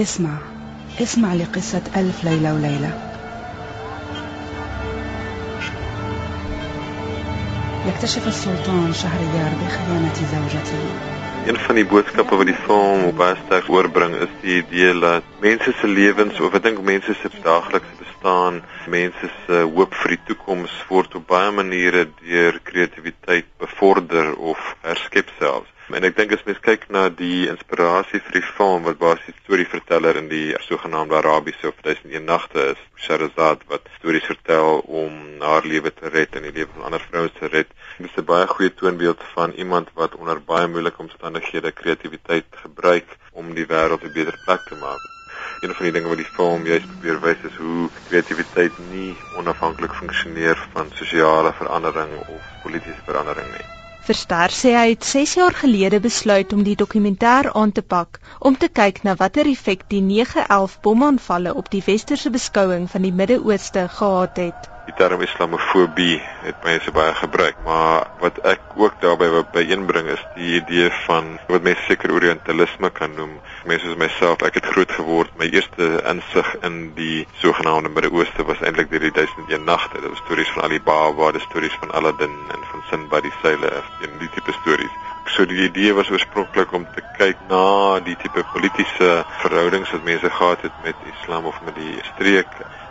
اسمع اسمع لقصة ألف ليلة وليلة يكتشف السلطان شهريار بخيانة زوجته Een van die boodskappe wat die film baie sterk oorbring is die idee dat mense se lewens of ek dink mense se daaglikse bestaan, mense se hoop vir die toekoms word op baie maniere deur kreatiwiteit bevorder of herskep selfs. En ek dink as mens kyk na die inspirasie vir die film wat basies storieverteller in die sogenaamde Arabiese of 1001 nagte is, Shahrazad wat stories vertel om haar lewe te red en die lewe van ander vrouens te red. Is 'n baie goeie toonbeeld van iemand wat onder baie moeilike omstandighede kreatiwiteit gebruik om die wêreld 'n beter plek te maak. Een van die dinge wat die film juist probeer wys is hoe kreatiwiteit nie onafhanklik funksioneer van sosiale verandering of politieke verandering nie. Verster sê hy het 6 jaar gelede besluit om die dokumentêr aan te pak om te kyk na watter effek die 9/11 bomaanvalle op die westerse beskouing van die Midde-Ooste gehad het. Die term islamofobie het mense baie gebruik, maar wat ek ook daarbey wil byeenbring is die idee van wat mense seker orientalisme kan noem. Mense soos myself, ek het groot geword. My eerste insig in die sogenaamde Midde-Ooste was eintlik deur die 1001 nagte. Dit was stories van Ali Baba, die stories van Aladdin en van Sinbad die seile, en die tipe stories. So die idee was oorspronklik om te kyk na die tipe politieke verhoudings wat mense gehad het met Islam of met die streek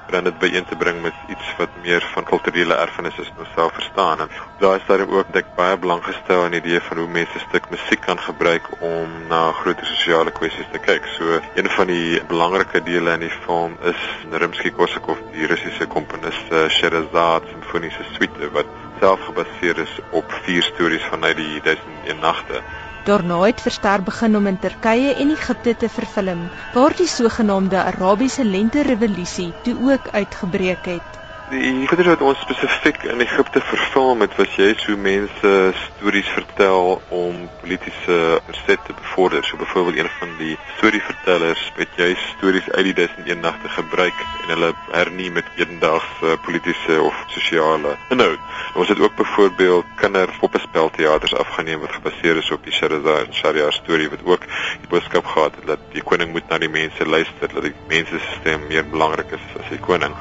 dan dit byeen te bring met iets wat meer van kulturele erfenis is nou self verstaan. En is daar ook dik baie belang gestel aan die idee van hoe mense 'n stuk musiek kan gebruik om na groter sosiale kwessies te kyk. So een van die belangrike dele in die film is Rimsky-Korsakov, die Russiese komponis Sherazad simfoniese suite wat self gebaseer is op vier stories vanuit die 1001 nagte. Daarna het Verster begin om in Turkye en Egipte te vervilm, waar die sogenaamde Arabiese lente-revolusie toe ook uitgebreek het. Die goeie wat ons spesifiek in Egipte vervilm het, was jy hoe mense stories vertel om politieke verset te bevorder. So byvoorbeeld een van die storievertellers het jy stories uit die 1001 nagte gebruik en hulle hernie met hedendaagse politieke of sosiale inhoud. Ons het ook byvoorbeeld kinderpoppespelteaters afgeneem wat gebaseer is op die Shahrazad en Shahryar storie wat ook die boodskap gehad het dat die koning moet na die mense luister, dat die mense se stem meer belangrik is as die koning.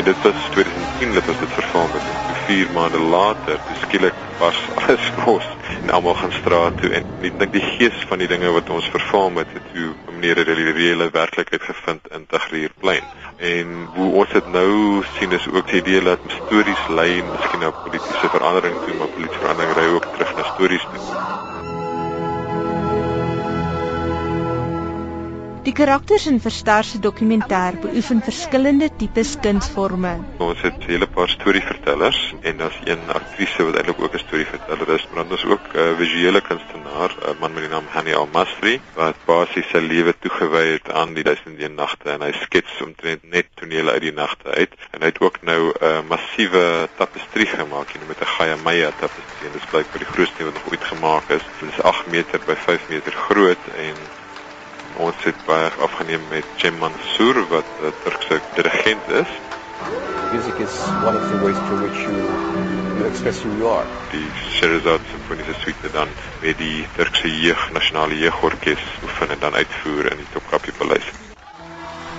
En dit was 2010 dat ons dit vervang het. En vier maande later, skielik was alles los en almal gaan straat toe en ek dink die gees van die dinge wat ons vervang het, het toe 'n manier die reële werklikheid gevind in Tagrierplein. En hoe ons dit nou sien is ook die idee dat stories lei miskien na politieke verandering toe, maar politieke verandering ry ook terug na stories Die karakters in Verster se dokumentêr beoefen verskillende tipes kunsforme. Ons het 'n hele paar storievertellers en daar's een aktrise wat eintlik ook 'n storieverteller is, maar dan is ook 'n uh, visuele kunstenaar, 'n man met die naam Hani Al-Masri wat basies sy lewe toegewy het aan die 1001 nagte en hy skets omtrent net tonele uit die nagte uit. En hy het ook nou 'n uh, massiewe tapestrie gemaak, know, met 'n Gaia Maya tapestrie. Dit is blykbaar die grootste wat nog ooit gemaak is. Dit is 8 meter by 5 meter groot en ons het baie afgeneem met Cem Mansour wat 'n Turkse dirigent is. Music is one of the ways through which you, you express who you are. Die Sherazad Sinfoniese Suite dan met die Turkse jeug nasionale jeugorkes oefen en dan uitvoer in die Topkapi Paleis.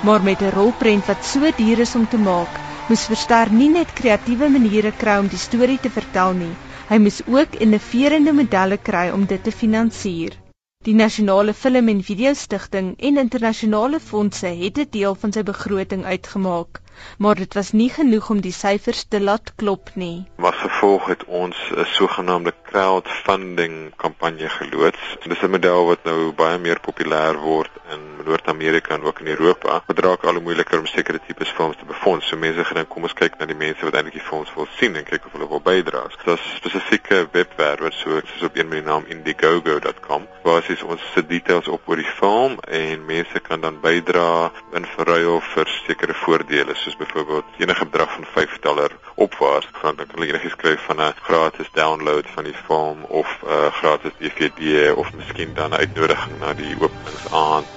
Maar met 'n rolprent wat so duur is om te maak, moes Verster nie net kreatiewe maniere kry om die storie te vertel nie. Hy moes ook innoverende modelle kry om dit te finansier. Die Nasionale Film en Video Stichting en internasionale fondse het 'n deel van sy begroting uitgemaak, maar dit was nie genoeg om die syfers te laat klop nie. Wat gevolg het ons 'n sogenaamde crowdfunding kampanje geloods. Dit is 'n model wat nou baie meer populêr word in Noord-Amerika en ook in Europa. Dit raak al hoe moeiliker om sekere tipes films te befonds. So mense gaan kom ons kyk na die mense wat eintlik die films wil sien en kyk of hulle wil bydra. So daar's spesifieke webwerwe soos op een met die naam indiegogo.com waar sies ons se details op oor die film en mense kan dan bydra in verruil vir sekere voordele soos byvoorbeeld enige bedrag van 5 dollar opwaarts. Dan kan hulle enigiets kry van 'n gratis download van die film of 'n uh, eh, gratis DVD of miskien dan 'n uitnodiging na die openingsaand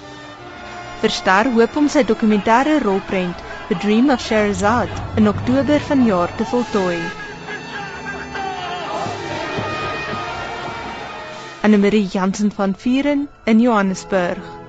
Verster hoop om sy dokumentêre rolprent The Dream of Sherazad in Oktober vanjaar te voltooi. Anne Marie Jansen van Vuren in Johannesburg.